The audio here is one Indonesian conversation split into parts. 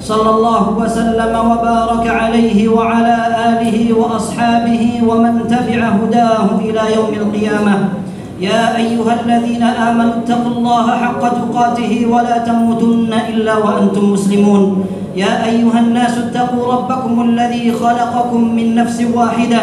صلى الله وسلم وبارك عليه وعلى آله وأصحابه ومن تبع هداه إلى يوم القيامة. يا أيها الذين آمنوا اتقوا الله حق تقاته ولا تموتن إلا وأنتم مسلمون. يا أيها الناس اتقوا ربكم الذي خلقكم من نفس واحدة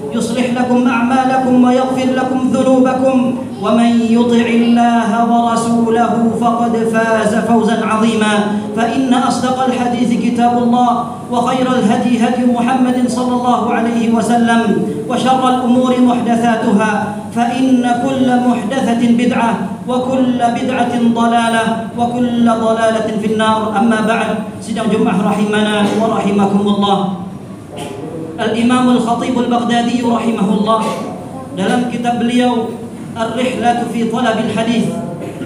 يصلح لكم أعمالكم ويغفر لكم ذنوبكم ومن يطع الله ورسوله فقد فاز فوزا عظيما. فإن أصدق الحديث كتاب الله وخير الهدي هدي محمد صلى الله عليه وسلم وشر الأمور محدثاتها فإن كل محدثة بدعة وكل بدعة ضلالة وكل ضلالة في النار. أما بعد سيدنا جمعه رحمنا ورحمكم الله. Al-Imam Al-Khatib Al-Baghdadi rahimahullah. Dalam kitab beliau Ar-Rihlatu fi Talabil Hadis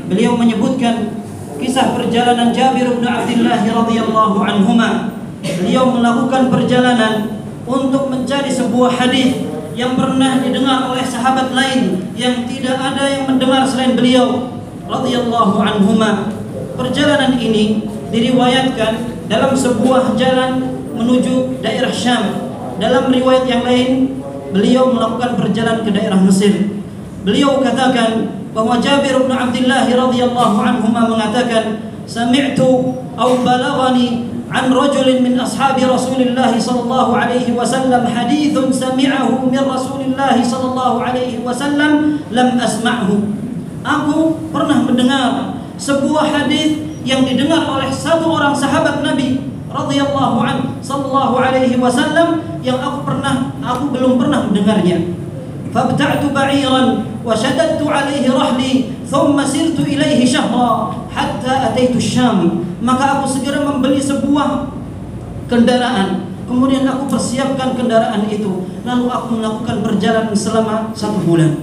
beliau menyebutkan kisah perjalanan Jabir bin Abdullah radhiyallahu anhuma. Beliau melakukan perjalanan untuk mencari sebuah hadis yang pernah didengar oleh sahabat lain yang tidak ada yang mendengar selain beliau radhiyallahu anhuma. Perjalanan ini diriwayatkan dalam sebuah jalan menuju daerah Syam. Dalam riwayat yang lain, beliau melakukan perjalanan ke daerah Mesir. Beliau katakan bahwa Jabir bin Abdullah radhiyallahu anhu mengatakan, "Sami'tu aw balaghani an rajulin min ashabi Rasulillah sallallahu alaihi wasallam hadithun sami'ahu min Rasulillah sallallahu alaihi wasallam lam asma'hu." Aku pernah mendengar sebuah hadis yang didengar oleh satu orang sahabat Nabi radhiyallahu an sallallahu alaihi wasallam yang aku pernah aku belum pernah mendengarnya. Fabta'tu ba'iran wa shaddadtu alaihi rahli thumma sirtu ilaihi shahra hatta ataitu Syam. Maka aku segera membeli sebuah kendaraan. Kemudian aku persiapkan kendaraan itu. Lalu aku melakukan perjalanan selama satu bulan.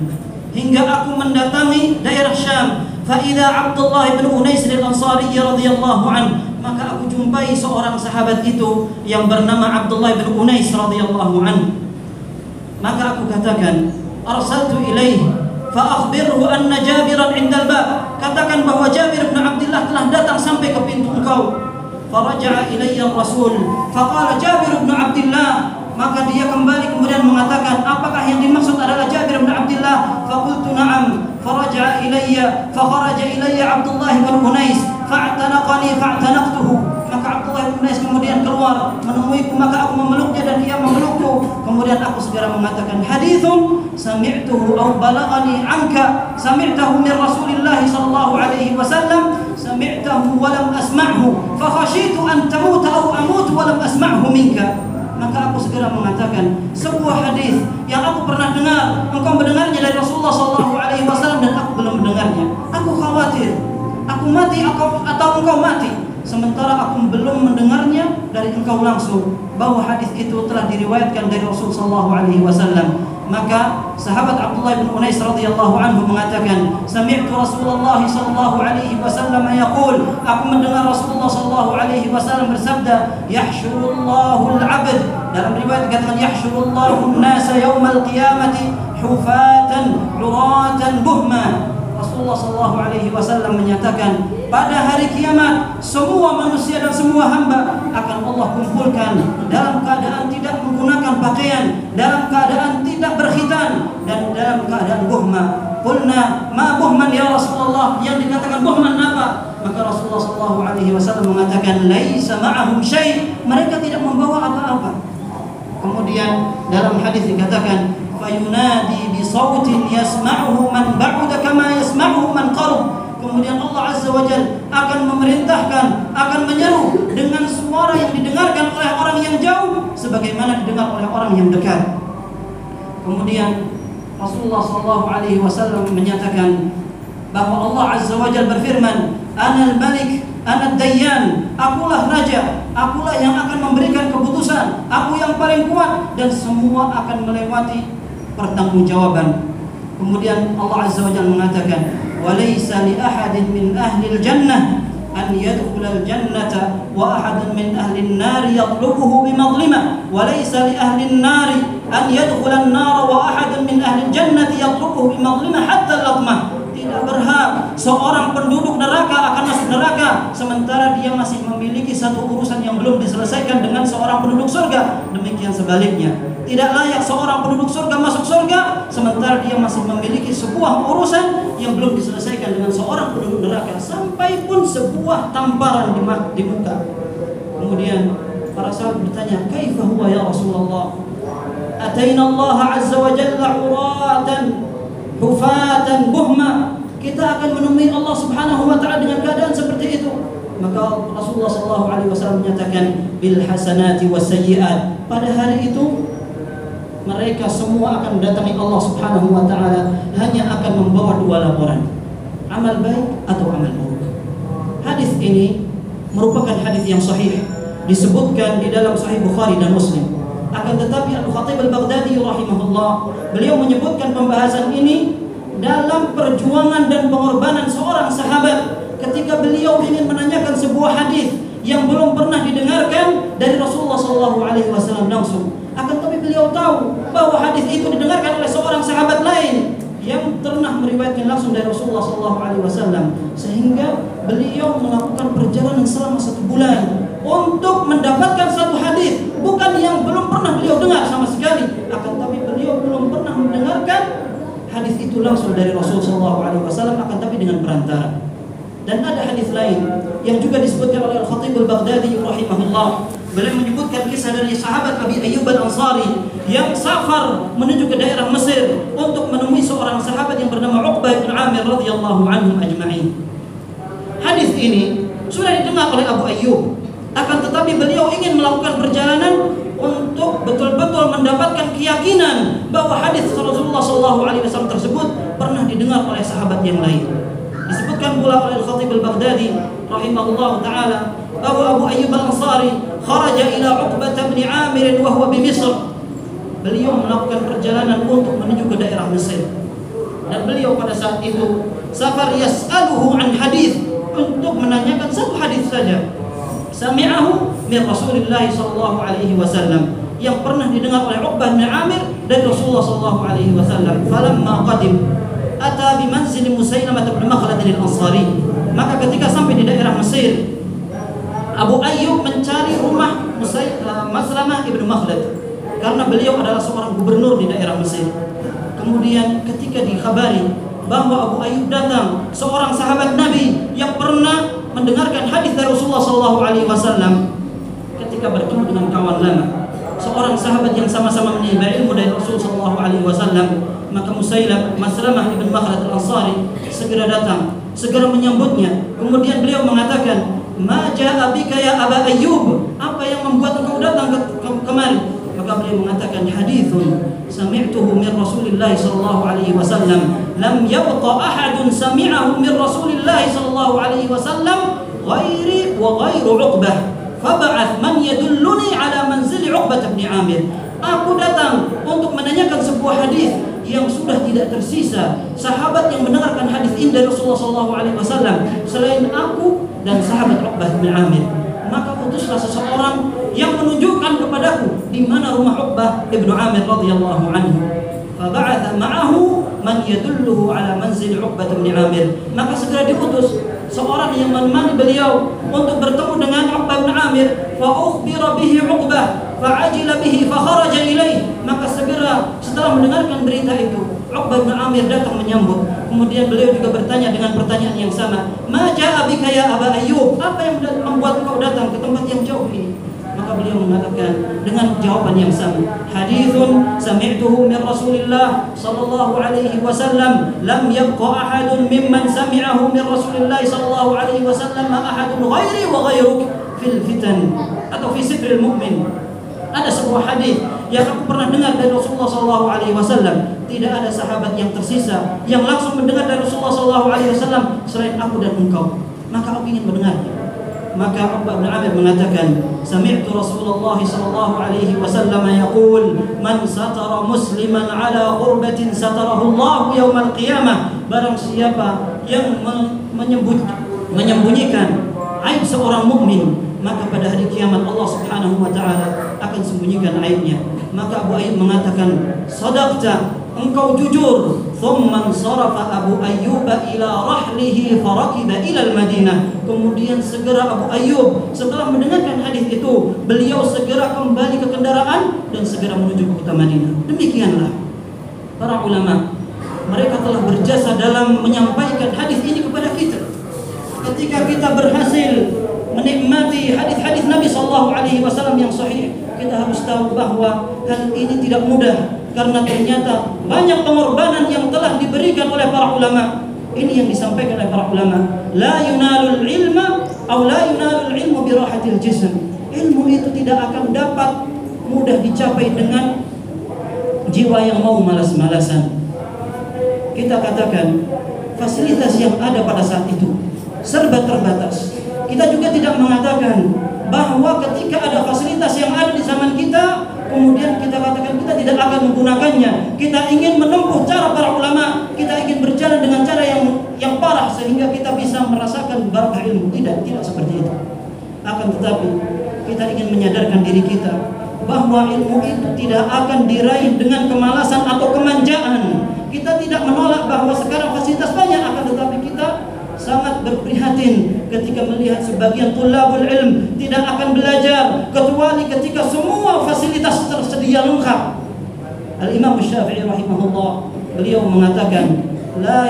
Hingga aku mendatangi daerah Syam. Fa'idha Abdullah bin Unais al-Ansari radhiyallahu an maka aku jumpai seorang sahabat itu yang bernama Abdullah bin Unais radhiyallahu an. Maka aku katakan, arsaltu ilaih fa akhbirhu anna Jabiran 'inda al-bab. Katakan bahwa Jabir bin Abdullah telah datang sampai ke pintu engkau. Faraja'a ilayya Rasul, faqala Jabir bin Abdullah maka dia kembali kemudian mengatakan apakah yang dimaksud adalah Jabir bin Abdullah faqultu na'am faraja'a ilayya fakharaja ilayya Abdullah bin Unais fa'tanaqani fa'tanaqtuhu maka Abdullah bin Unais kemudian keluar menemuiku maka aku memeluknya dan dia memelukku kemudian aku segera mengatakan hadithun sami'tuhu aw balagani anka sami'tahu min Rasulillah sallallahu alaihi wasallam sami'tahu wa lam asma'hu fa khashitu an tamuta aw amut maka aku segera mengatakan sebuah hadis yang aku pernah dengar engkau mendengarnya dari Rasulullah Shallallahu Alaihi Wasallam dan aku belum mendengarnya. Aku khawatir aku mati atau engkau mati? Sementara aku belum mendengarnya dari engkau langsung. Bahwa hadis itu telah diriwayatkan dari Rasul Shallallahu Alaihi Wasallam maka sahabat Abdullah bin Unais radhiyallahu anhu mengatakan sami'tu Rasulullah sallallahu alaihi wasallam yaqul aku mendengar Rasulullah sallallahu alaihi wasallam bersabda yahsyurullahu al-'abd dalam riwayat dikatakan yahsyurullahu an-nasa yaumal qiyamati hufatan 'uratan buhma Rasulullah sallallahu alaihi wasallam menyatakan pada hari kiamat semua manusia dan semua hamba akan Allah kumpulkan dalam keadaan tidak menggunakan pakaian, dalam keadaan tidak berkhitan dan dalam keadaan buhma. Qulna ma buhman ya Rasulullah? Yang dikatakan buhman apa? Maka Rasulullah sallallahu alaihi wasallam mengatakan laisa ma'ahum syai. Mereka tidak membawa apa-apa. Kemudian dalam hadis dikatakan fayunadi bi sautin yasma'uhu man ba'uda kama yasma'uhu man qarab. Kemudian Allah Azza wa Jalla akan memerintahkan, akan menyeru dengan suara yang didengarkan oleh orang yang jauh sebagaimana didengar oleh orang yang dekat. Kemudian Rasulullah sallallahu alaihi wasallam menyatakan bahwa Allah Azza wa Jalla berfirman, "Anal Malik, Anad Dayyan, akulah raja, akulah yang akan memberikan keputusan, aku yang paling kuat dan semua akan melewati pertanggungjawaban." Kemudian Allah Azza wa Jalla mengatakan, "Walaysa li ahadin min ahli al-jannah an yadkhula al-jannata wa ahadun min ahli an-nar yatlubuhu bimadlimah, walaysa li ahli an-nar an yadkhula an-nar wa ahadun min ahli al-jannati yatlubuhu bimadlimah hatta latmah." tidak berhak seorang penduduk neraka akan masuk neraka sementara dia masih memiliki satu urusan yang belum diselesaikan dengan seorang penduduk surga. Demikian sebaliknya tidak layak seorang penduduk surga masuk surga sementara dia masih memiliki sebuah urusan yang belum diselesaikan dengan seorang penduduk neraka sampai pun sebuah tamparan di, muka kemudian para sahabat bertanya kaifa huwa ya Rasulullah? Ataina Allah azza wa jalla uratan hufatan buhma. Kita akan menemui Allah Subhanahu wa taala dengan keadaan seperti itu. Maka Rasulullah sallallahu alaihi wasallam menyatakan bil hasanati was sayyiat. Pada hari itu mereka semua akan mendatangi Allah Subhanahu wa taala hanya akan membawa dua laporan amal baik atau amal buruk hadis ini merupakan hadis yang sahih disebutkan di dalam sahih Bukhari dan Muslim akan tetapi Al-Khatib Al-Baghdadi rahimahullah beliau menyebutkan pembahasan ini dalam perjuangan dan pengorbanan seorang sahabat ketika beliau ingin menanyakan sebuah hadis yang belum pernah didengarkan dari Rasulullah SAW langsung. Beliau tahu bahwa hadis itu didengarkan oleh seorang sahabat lain yang pernah meriwayatkan langsung dari Rasulullah SAW sehingga beliau melakukan perjalanan selama satu bulan untuk mendapatkan satu hadis bukan yang belum pernah beliau dengar sama sekali. Akan tapi beliau belum pernah mendengarkan hadis itu langsung dari Rasulullah SAW akan tapi dengan perantara. Dan ada hadis lain yang juga disebutkan oleh Al-Khatib Al-Baghdadi rahimahullah beliau menyebutkan kisah dari sahabat Abi Ayyub Al-Ansari yang safar menuju ke daerah Mesir untuk menemui seorang sahabat yang bernama Uqbah bin Amir radhiyallahu anhum ajma'in. Hadis ini sudah didengar oleh Abu Ayyub akan tetapi beliau ingin melakukan perjalanan untuk betul-betul mendapatkan keyakinan bahwa hadis Rasulullah SAW tersebut pernah didengar oleh sahabat yang lain. Disebutkan pula oleh Al-Khatib Al-Baghdadi rahimahullah taala bahwa Abu Ayyub Al-Ansari kharaja ila Uqbah bin Amir wa huwa bi Misr. Beliau melakukan perjalanan untuk menuju ke daerah Mesir. Dan beliau pada saat itu safar yas'aluhu an hadis untuk menanyakan satu hadis saja sami'ahu min Rasulillah sallallahu alaihi wasallam yang pernah didengar oleh Uqbah bin Amir dari Rasulullah sallallahu alaihi wasallam. Falamma qadim ata bi manzil Musailamah bin Makhlad al-Ansari. Maka ketika sampai di daerah Mesir, Abu Ayyub mencari rumah Musailamah Maslamah ibnu Makhlad karena beliau adalah seorang gubernur di daerah Mesir. Kemudian ketika dikhabari bahwa Abu Ayyub datang, seorang sahabat Nabi yang pernah mendengarkan hadis dari Rasulullah SAW Alaihi Wasallam ketika bertemu dengan kawan lama seorang sahabat yang sama-sama menimba ilmu dari Rasulullah SAW Alaihi Wasallam maka Musailam Maslamah ibn Makhlad al Ansari segera datang segera menyambutnya kemudian beliau mengatakan Maja abika ya Aba Ayyub. Apa yang membuat engkau datang ke, ke kemari? Maka beliau mengatakan hadithun sami'tuhu min Rasulillah sallallahu alaihi wasallam. Lam yabqa ahadun sami'ahu min Rasulillah sallallahu alaihi wasallam ghairi wa ghairu Uqbah. Fab'ath man yadulluni ala manzil Uqbah bin Amir. Aku datang untuk menanyakan sebuah hadis yang sudah tidak tersisa sahabat yang mendengarkan hadis ini dari Rasulullah sallallahu alaihi wasallam selain aku dan sahabat Uqbah bin Amir maka putuslah seseorang yang menunjukkan kepadaku di mana rumah Uqbah ibnu Amir radhiyallahu anhu. Faba'atha ma'ahu man yadulluhu ala manzil Uqbah bin Amir. Maka segera diutus seorang yang menemani beliau untuk bertemu dengan Uqbah bin Amir. Fa bihi Uqbah fa'ajila bihi fa kharaja ilaih. Maka segera setelah mendengarkan berita itu, Uqbah bin Amir datang menyambut. Kemudian beliau juga bertanya dengan pertanyaan yang sama. Ma ja'a bika ya Aba Ayyub? Apa yang membuat kau datang ke tempat yang jauh ini? maka beliau mengatakan dengan jawaban yang sama hadithun sami'tuhu min Rasulillah sallallahu alaihi wasallam lam yabqa ahadun mimman sami'ahu min Rasulillah sallallahu alaihi wasallam ahadun ghairi wa ghairuk fil fitan atau fi sitril mu'min ada sebuah hadis yang aku pernah dengar dari Rasulullah sallallahu alaihi wasallam. Tidak ada sahabat yang tersisa yang langsung mendengar dari Rasulullah sallallahu alaihi wasallam selain aku dan engkau. Maka aku ingin mendengarnya maka Uqbah bin Amir mengatakan sami'tu Rasulullah sallallahu alaihi wasallam yaqul man satara musliman ala qurbatin satarahu Allah yaumal qiyamah barang siapa yang menyembunyikan aib seorang mukmin maka pada hari kiamat Allah Subhanahu wa taala akan sembunyikan aibnya. Maka Abu Ayyub mengatakan sadaqta engkau jujur. Thumma sarafa Abu Ayyub ila rahlihi farakiba ila al-Madinah. Kemudian segera Abu Ayyub setelah mendengarkan hadis itu beliau segera kembali ke kendaraan dan segera menuju ke kota Madinah. Demikianlah para ulama. Mereka telah berjasa dalam menyampaikan hadis ini kepada kita. Ketika kita berhasil menikmati hadis-hadis Nabi Shallallahu Alaihi Wasallam yang sahih kita harus tahu bahwa hal ini tidak mudah karena ternyata banyak pengorbanan yang telah diberikan oleh para ulama. Ini yang disampaikan oleh para ulama. La yunalul ilma atau la yunalul ilmu bi rahatil jism. Ilmu itu tidak akan dapat mudah dicapai dengan jiwa yang mau malas-malasan. Kita katakan fasilitas yang ada pada saat itu serba terbatas. Kita juga tidak mengatakan bahwa ketika ada fasilitas yang ada di zaman kita kemudian kita katakan kita tidak akan menggunakannya. Kita ingin menempuh cara para ulama, kita ingin berjalan dengan cara yang yang parah sehingga kita bisa merasakan barakah ilmu. Tidak, tidak seperti itu. Akan tetapi kita ingin menyadarkan diri kita bahwa ilmu itu tidak akan diraih dengan kemalasan atau kemanjaan. Kita tidak menolak bahwa sekarang fasilitas banyak akan tetapi kita sangat berprihatin ketika melihat sebagian tulabul ilm tidak akan belajar kecuali ketika semua fasilitas tersedia lengkap. Al-Imam Syafi'i rahimahullah beliau mengatakan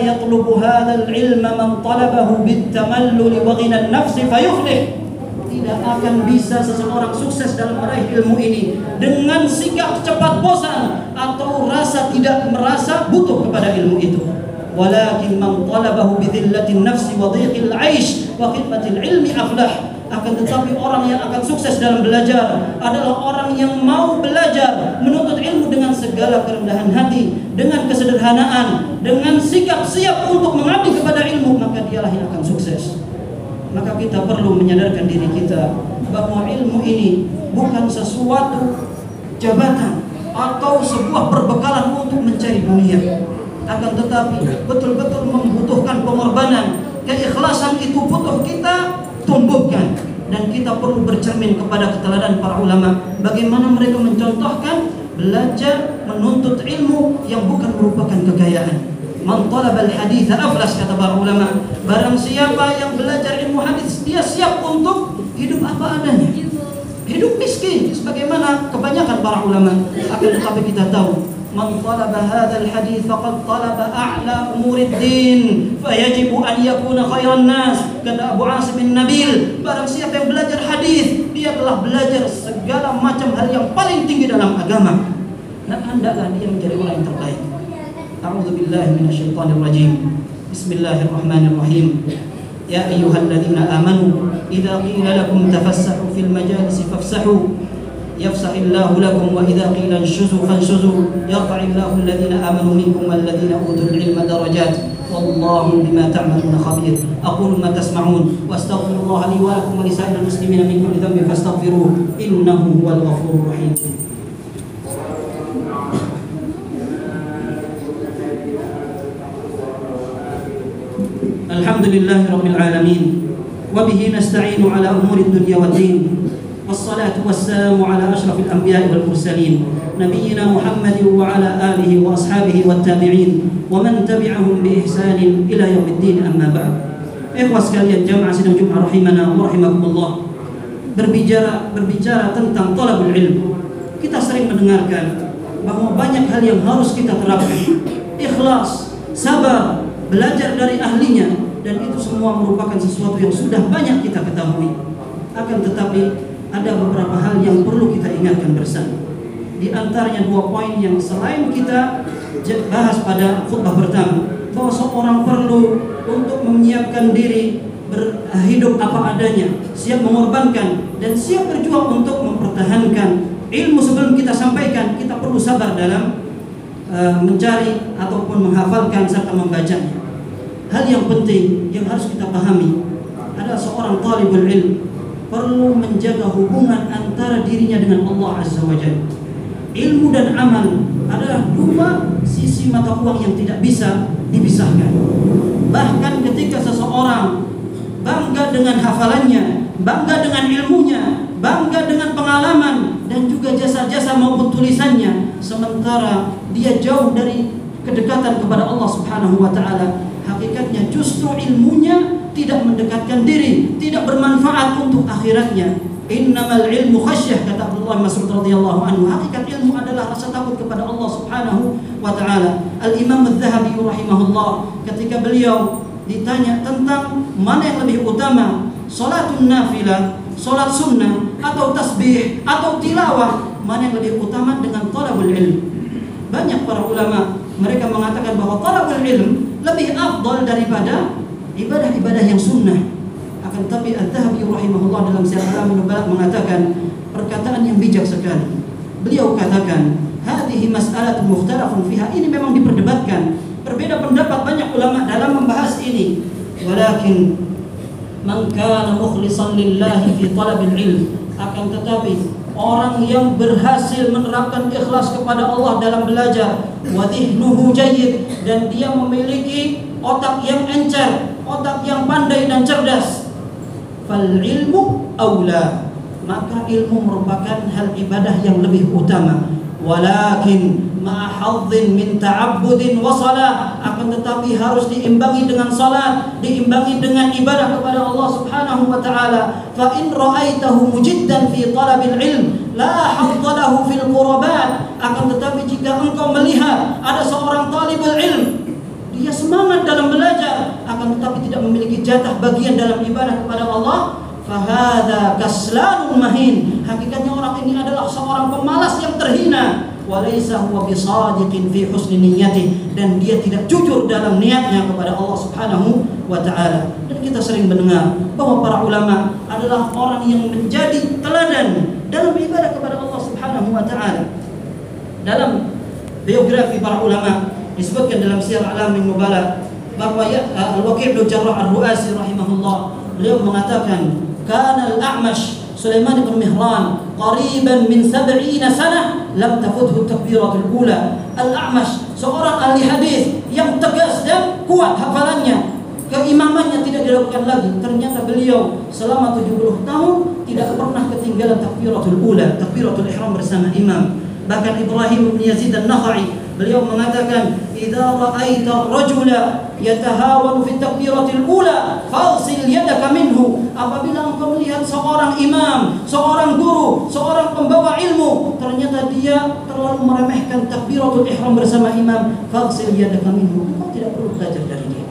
yatlubu hadzal ilma man talabahu bitamallul wa ghina an-nafs fayuflih. Tidak akan bisa seseorang sukses dalam meraih ilmu ini dengan sikap cepat bosan atau rasa tidak merasa butuh kepada ilmu itu walakin man talabahu بذلة النفس nafsi wa dhiqil 'aish wa khidmatil ilmi aflah. Akan tetapi orang yang akan sukses dalam belajar adalah orang yang mau belajar menuntut ilmu dengan segala kerendahan hati dengan kesederhanaan dengan sikap siap untuk mengabdi kepada ilmu maka dialah yang akan sukses. Maka kita perlu menyadarkan diri kita bahwa ilmu ini bukan sesuatu jabatan atau sebuah perbekalan untuk mencari dunia akan tetapi betul-betul membutuhkan pengorbanan. Keikhlasan itu butuh kita tumbuhkan. Dan kita perlu bercermin kepada keteladanan para ulama. Bagaimana mereka mencontohkan belajar menuntut ilmu yang bukan merupakan kekayaan. Man talaba al-hadits aflas kata para ulama. Barang siapa yang belajar ilmu hadis dia siap untuk hidup apa adanya. Hidup miskin sebagaimana kebanyakan para ulama. Akan tetapi kita tahu من طلب هذا الحديث فقد طلب أعلى أمور الدين فيجب أن يكون خير الناس kata Abu Asim bin Nabil barang siapa yang belajar hadis dia telah belajar segala macam hal yang paling tinggi dalam agama dan hendaklah dia menjadi orang yang terbaik A'udzu billahi minasyaitonir rajim Bismillahirrahmanirrahim Ya ayyuhalladzina amanu idza qila lakum tafassahu fil majalisi fafsahu يفسح الله لكم وإذا قيل انشزوا فانشزوا. يرفع الله الذين آمنوا منكم والذين أوتوا العلم درجات. والله بما تعملون خبير. أقول ما تسمعون. وأستغفر الله لي ولكم ولسائر المسلمين من كل ذنب فاستغفروه. إنه هو الغفور الرحيم. الحمد لله رب العالمين. وبه نستعين على أمور الدنيا والدين. والصلاة والسلام على أشرف الأنبياء والمرسلين نبينا محمد وعلى آله وأصحابه والتابعين ومن تبعهم بإحسان إلى يوم الدين أما بعد إخوة sekalian jamaah sidang Jumat rahimana wa rahimakumullah berbicara berbicara tentang talabul ilm kita sering mendengarkan bahwa banyak hal yang harus kita terapkan ikhlas sabar belajar dari ahlinya dan itu semua merupakan sesuatu yang sudah banyak kita ketahui akan tetapi ada beberapa hal yang perlu kita ingatkan bersama. Di antaranya dua poin yang selain kita bahas pada khutbah pertama bahwa seorang perlu untuk menyiapkan diri berhidup apa adanya, siap mengorbankan dan siap berjuang untuk mempertahankan ilmu sebelum kita sampaikan. Kita perlu sabar dalam uh, mencari ataupun menghafalkan serta membacanya. Hal yang penting yang harus kita pahami adalah seorang talibul ilm perlu menjaga hubungan antara dirinya dengan Allah Azza wa Jalla. Ilmu dan amal adalah dua sisi mata uang yang tidak bisa dipisahkan. Bahkan ketika seseorang bangga dengan hafalannya, bangga dengan ilmunya, bangga dengan pengalaman dan juga jasa-jasa maupun tulisannya, sementara dia jauh dari kedekatan kepada Allah Subhanahu wa taala, hakikatnya justru ilmunya tidak mendekatkan diri, tidak bermanfaat untuk akhiratnya. Innamal ilmu khasyah kata Abdullah Mas'ud radhiyallahu anhu. Hakikat ilmu adalah rasa takut kepada Allah Subhanahu wa taala. Al Imam Az-Zahabi rahimahullah ketika beliau ditanya tentang mana yang lebih utama, salatun nafilah, salat sunnah atau tasbih atau tilawah, mana yang lebih utama dengan talabul ilm. Banyak para ulama mereka mengatakan bahwa talabul ilm lebih afdal daripada ibadah-ibadah yang sunnah. Akan tapi Al-Dhahabi rahimahullah dalam Syiar Alamin mengatakan perkataan yang bijak sekali. Beliau katakan hadhihi mas'alatun mukhtalafun fiha. Ini memang diperdebatkan. Berbeda pendapat banyak ulama dalam membahas ini. Walakin man kana mukhlishan lillahi fi talabil ilm. Akan tetapi orang yang berhasil menerapkan ikhlas kepada Allah dalam belajar wa dhihnuhu jayyid dan dia memiliki otak yang encer otak yang pandai dan cerdas. Fal ilmu aula. Maka ilmu merupakan hal ibadah yang lebih utama. Walakin ma'ahadzin min ta'abbudin wa salat akan tetapi harus diimbangi dengan salat diimbangi dengan ibadah kepada Allah Subhanahu wa taala. Fa in ra'aitahu mujiddan fi talabil ilm la haddalahu fil qurbat akan tetapi jika engkau melihat ada seorang talibul ilm dia semangat dalam belajar. Akan tetapi tidak memiliki jatah bagian dalam ibadah kepada Allah. Fahada kaslanun mahin. Hakikatnya orang ini adalah seorang pemalas yang terhina. Walaysa huwa bisadiqin fi husni niyyati. Dan dia tidak jujur dalam niatnya kepada Allah Subhanahu wa taala. Dan kita sering mendengar bahwa para ulama adalah orang yang menjadi teladan dalam ibadah kepada Allah Subhanahu wa taala. Dalam biografi para ulama disebutkan dalam Syiar Alamin Nubala bahwa ya, uh, Al-Waqi' bin Jarrah Ar-Ru'asi rahimahullah beliau mengatakan kana al-A'mash Sulaiman bin Mihran qariban min 70 sana lam tafuthu takbiratul ula. Al-A'mash seorang ahli hadis yang tegas dan kuat hafalannya keimamannya tidak dilakukan lagi. Ternyata beliau selama 70 tahun tidak pernah ketinggalan takbiratul ula takbiratul ihram bersama imam. Bahkan Ibrahim bin Yazid an-Nakhai Beliau mengatakan, "Idza ra'aita ar-rajula yatahawanu fi takbiratil ula, faghsil yadaka minhu." Apabila engkau melihat seorang imam, seorang guru, seorang pembawa ilmu, ternyata dia terlalu meremehkan takbiratul ihram bersama imam, faghsil yadaka minhu. Engkau tidak perlu belajar dari dia.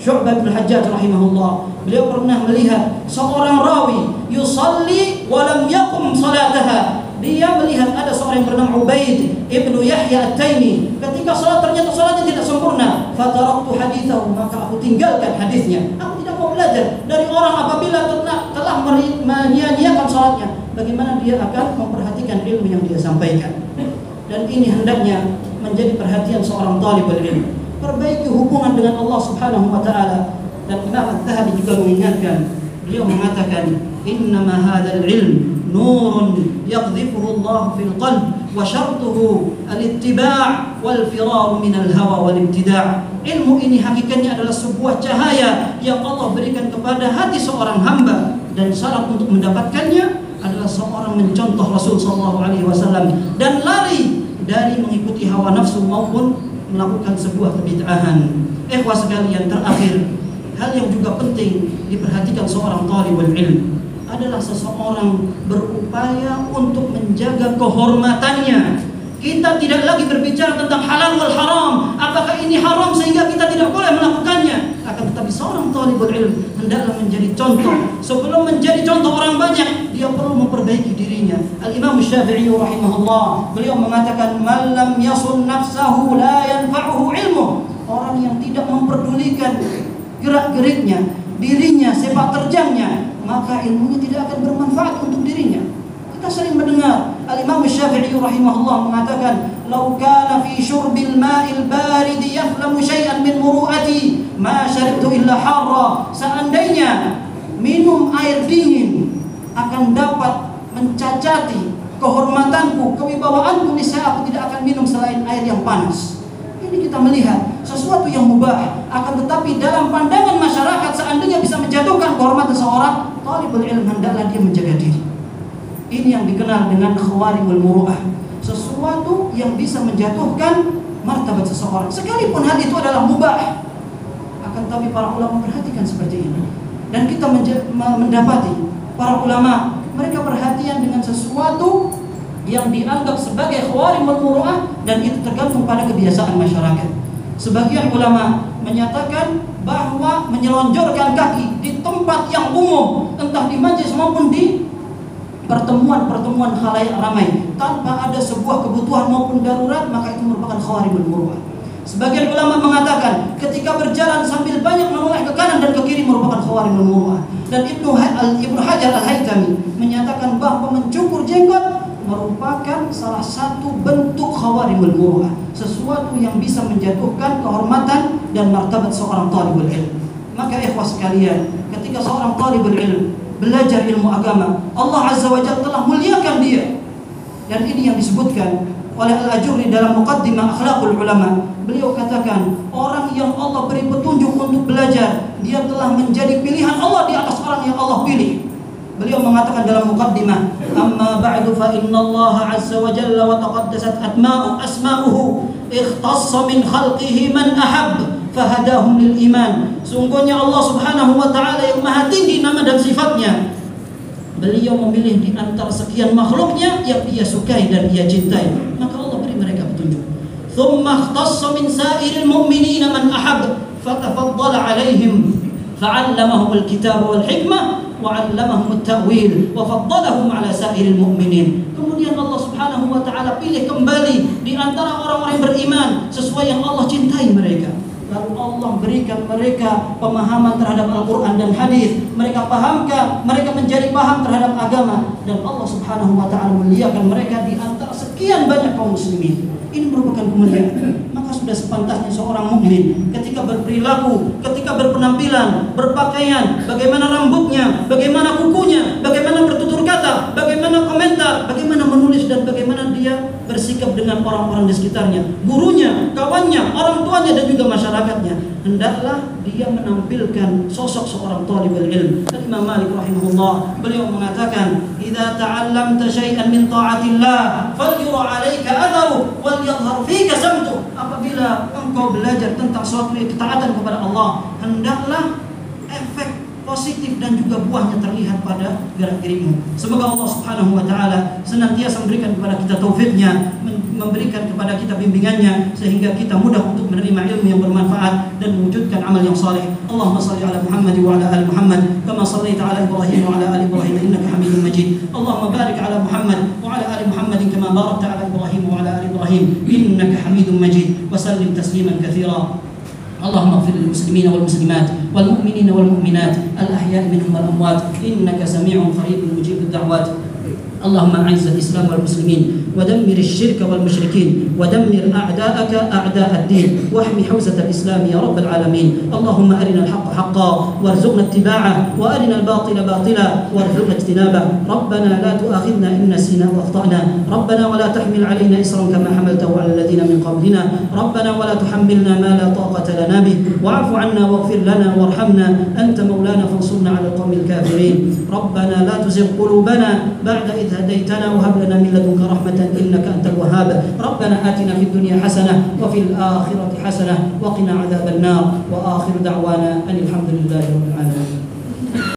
Syu'bah bin Hajjaj rahimahullah Beliau pernah melihat seorang rawi Yusalli walam yakum salataha dia melihat ada seorang yang bernama Ubaid ibnu Yahya At-Taimi. Ketika sholat ternyata sholatnya tidak sempurna. Fataraktu hadithahu maka aku tinggalkan hadisnya. Aku tidak mau belajar dari orang apabila telah, menyia-nyiakan sholatnya bagaimana dia akan memperhatikan ilmu yang dia sampaikan? Dan ini hendaknya menjadi perhatian seorang talibul ilmu perbaiki hubungan dengan Allah Subhanahu wa taala. Dan Imam Al-Zahabi juga mengingatkan beliau mengatakan innama hadzal ilm نور يقذفه Allah في القلب وشرطه الاتباع والفرار من الهوى والابتداع min al-hawa ilmu ini hakikatnya adalah sebuah cahaya yang Allah berikan kepada hati seorang hamba. Dan syarat untuk mendapatkannya adalah seorang mencontoh Rasul sallallahu alaihi wasallam dan lari dari mengikuti hawa nafsu maupun melakukan sebuah kebid'ahan. Ikhwah sekalian terakhir hal yang juga penting diperhatikan seorang talibul ilm adalah seseorang berupaya untuk menjaga kehormatannya Kita tidak lagi berbicara tentang halal wal haram. Apakah ini haram sehingga kita tidak boleh melakukannya? Akan tetapi seorang talibul ilm hendaklah menjadi contoh. Sebelum menjadi contoh orang banyak, dia perlu memperbaiki dirinya. Al-Imam Syafi'i rahimahullah, beliau mengatakan, "Man lam yasun nafsahu la yanfa'uhu ilmu." Orang yang tidak memperdulikan gerak-geriknya, dirinya, sepak terjangnya, maka ilmunya tidak akan bermanfaat untuk dirinya. Kita sering mendengar Al-Imam Syafi'i rahimahullah mengatakan, "Lau kana fi syurbil ma'il barid yaflamu syai'an min muru'ati, ma syaribtu illa harra." Seandainya minum air dingin akan dapat mencacati kehormatanku, kewibawaanku, niscaya aku tidak akan minum selain air yang panas. Ini kita melihat sesuatu yang mubah, akan tetapi dalam pandangan masyarakat seandainya bisa menjatuhkan kehormatan seorang, talibul ilm hendaklah dia menjaga diri. Ini yang dikenal dengan khawarimul muru'ah. Sesuatu yang bisa menjatuhkan martabat seseorang. Sekalipun hal itu adalah mubah. Akan tapi para ulama perhatikan seperti ini. Dan kita mendapati para ulama mereka perhatian dengan sesuatu yang dianggap sebagai khawarimul muru'ah dan itu tergantung pada kebiasaan masyarakat. Sebagian ulama menyatakan bahwa menyelonjorkan kaki di tempat yang umum, entah di majlis maupun di pertemuan-pertemuan khalayak ramai tanpa ada sebuah kebutuhan maupun darurat maka itu merupakan khawaribul murwah. Sebagian ulama mengatakan ketika berjalan sambil banyak menoleh ke kanan dan ke kiri merupakan khawaribul murwah. Dan Ibnu Ibnu Hajar Al-Haytami menyatakan bahwa mencukur jenggot merupakan salah satu bentuk khawaribul murwah, sesuatu yang bisa menjatuhkan kehormatan dan martabat seorang talibul ilm. Maka ikhwah sekalian, ketika seorang talibul ilm belajar ilmu agama. Allah Azza wa Jalla telah muliakan dia. Dan ini yang disebutkan oleh Al-Ajurri dalam Muqaddimah Akhlaqul Ulama. Beliau katakan, orang yang Allah beri petunjuk untuk belajar, dia telah menjadi pilihan Allah di atas orang yang Allah pilih. Beliau mengatakan dalam muqaddimah, "Amma ba'du fa inna Allah 'azza wa jalla wa taqaddasat asma'u asma'uhu ikhtassa min khalqihi man ahab." fahadahum lil iman. Sungguhnya Allah Subhanahu wa taala yang maha tinggi nama dan sifatnya. Beliau memilih di antara sekian makhluknya yang ia sukai dan ia cintai. Maka Allah beri mereka petunjuk. Thumma ikhtassa min sa'iril mu'minina man ahab fatafaddala alaihim al-kitab wal hikmah وعلمهم التأويل وفضلهم على سائر المؤمنين kemudian Allah Subhanahu wa taala pilih kembali di antara orang-orang beriman sesuai yang Allah cintai mereka lalu Allah berikan mereka pemahaman terhadap Al-Quran dan hadis. Mereka pahamkan mereka menjadi paham terhadap agama. Dan Allah subhanahu wa ta'ala muliakan mereka di antara sekian banyak kaum muslimin. Ini merupakan kemuliaan maka sudah sepantasnya seorang mukmin ketika berperilaku ketika berpenampilan berpakaian bagaimana rambutnya bagaimana kukunya bagaimana bertutur kata bagaimana komentar bagaimana menulis dan bagaimana dia bersikap dengan orang-orang di sekitarnya. Gurunya kawannya orang tuanya dan juga masyarakatnya. Hendaklah dia menampilkan sosok seorang talibul ilm Imam Malik rahimahullah beliau mengatakan idza ta'allamta syai'an min ta'atillah falyura 'alaika atharu wal yadhhar fika samtu. Apabila engkau belajar tentang suatu ketaatan kepada Allah hendaklah positif dan juga buahnya terlihat pada gerak gerikmu. Semoga Allah Subhanahu wa taala senantiasa memberikan kepada kita taufiknya, memberikan kepada kita bimbingannya sehingga kita mudah untuk menerima ilmu yang bermanfaat dan mewujudkan amal yang saleh. Allahumma shalli ala Muhammad wa ala ali Muhammad kama shallaita ala Ibrahim wa ala ali Ibrahim innaka Hamidum Majid. Allahumma barik ala Muhammad wa ala ali Muhammad kama barakta ala Ibrahim wa ala ali Ibrahim innaka Hamidum Majid. Wa tasliman katsira. اللهم اغفر للمسلمين والمسلمات والمؤمنين والمؤمنات الأحياء منهم والأموات إنك سميع قريب مجيب الدعوات. اللهم أعز الإسلام والمسلمين ودمر الشرك والمشركين ودمر أعداءك أعداء الدين واحمي حوزة الإسلام يا رب العالمين. اللهم أرنا الحق حقا وارزقنا اتباعه وأرنا الباطل باطلا وارزقنا اجتنابه. ربنا لا تؤاخذنا إن نسينا واخطانا ربنا ولا تحمل علينا اسرا كما حملته على الذين من قبلنا. ربنا ولا تحملنا ما لا طاقة لنا به. واعف عنا واغفر لنا وارحمنا. أنت مولانا فانصرنا على القوم الكافرين. ربنا لا تزغ قلوبنا بعد إذ هديتنا وهب لنا من لدنك رحمة إنك أنت الوهاب. ربنا آتنا في الدنيا حسنة وفي الآخرة حسنة وقنا عذاب النار. وآخر دعوانا أن الحمد لله رب العالمين.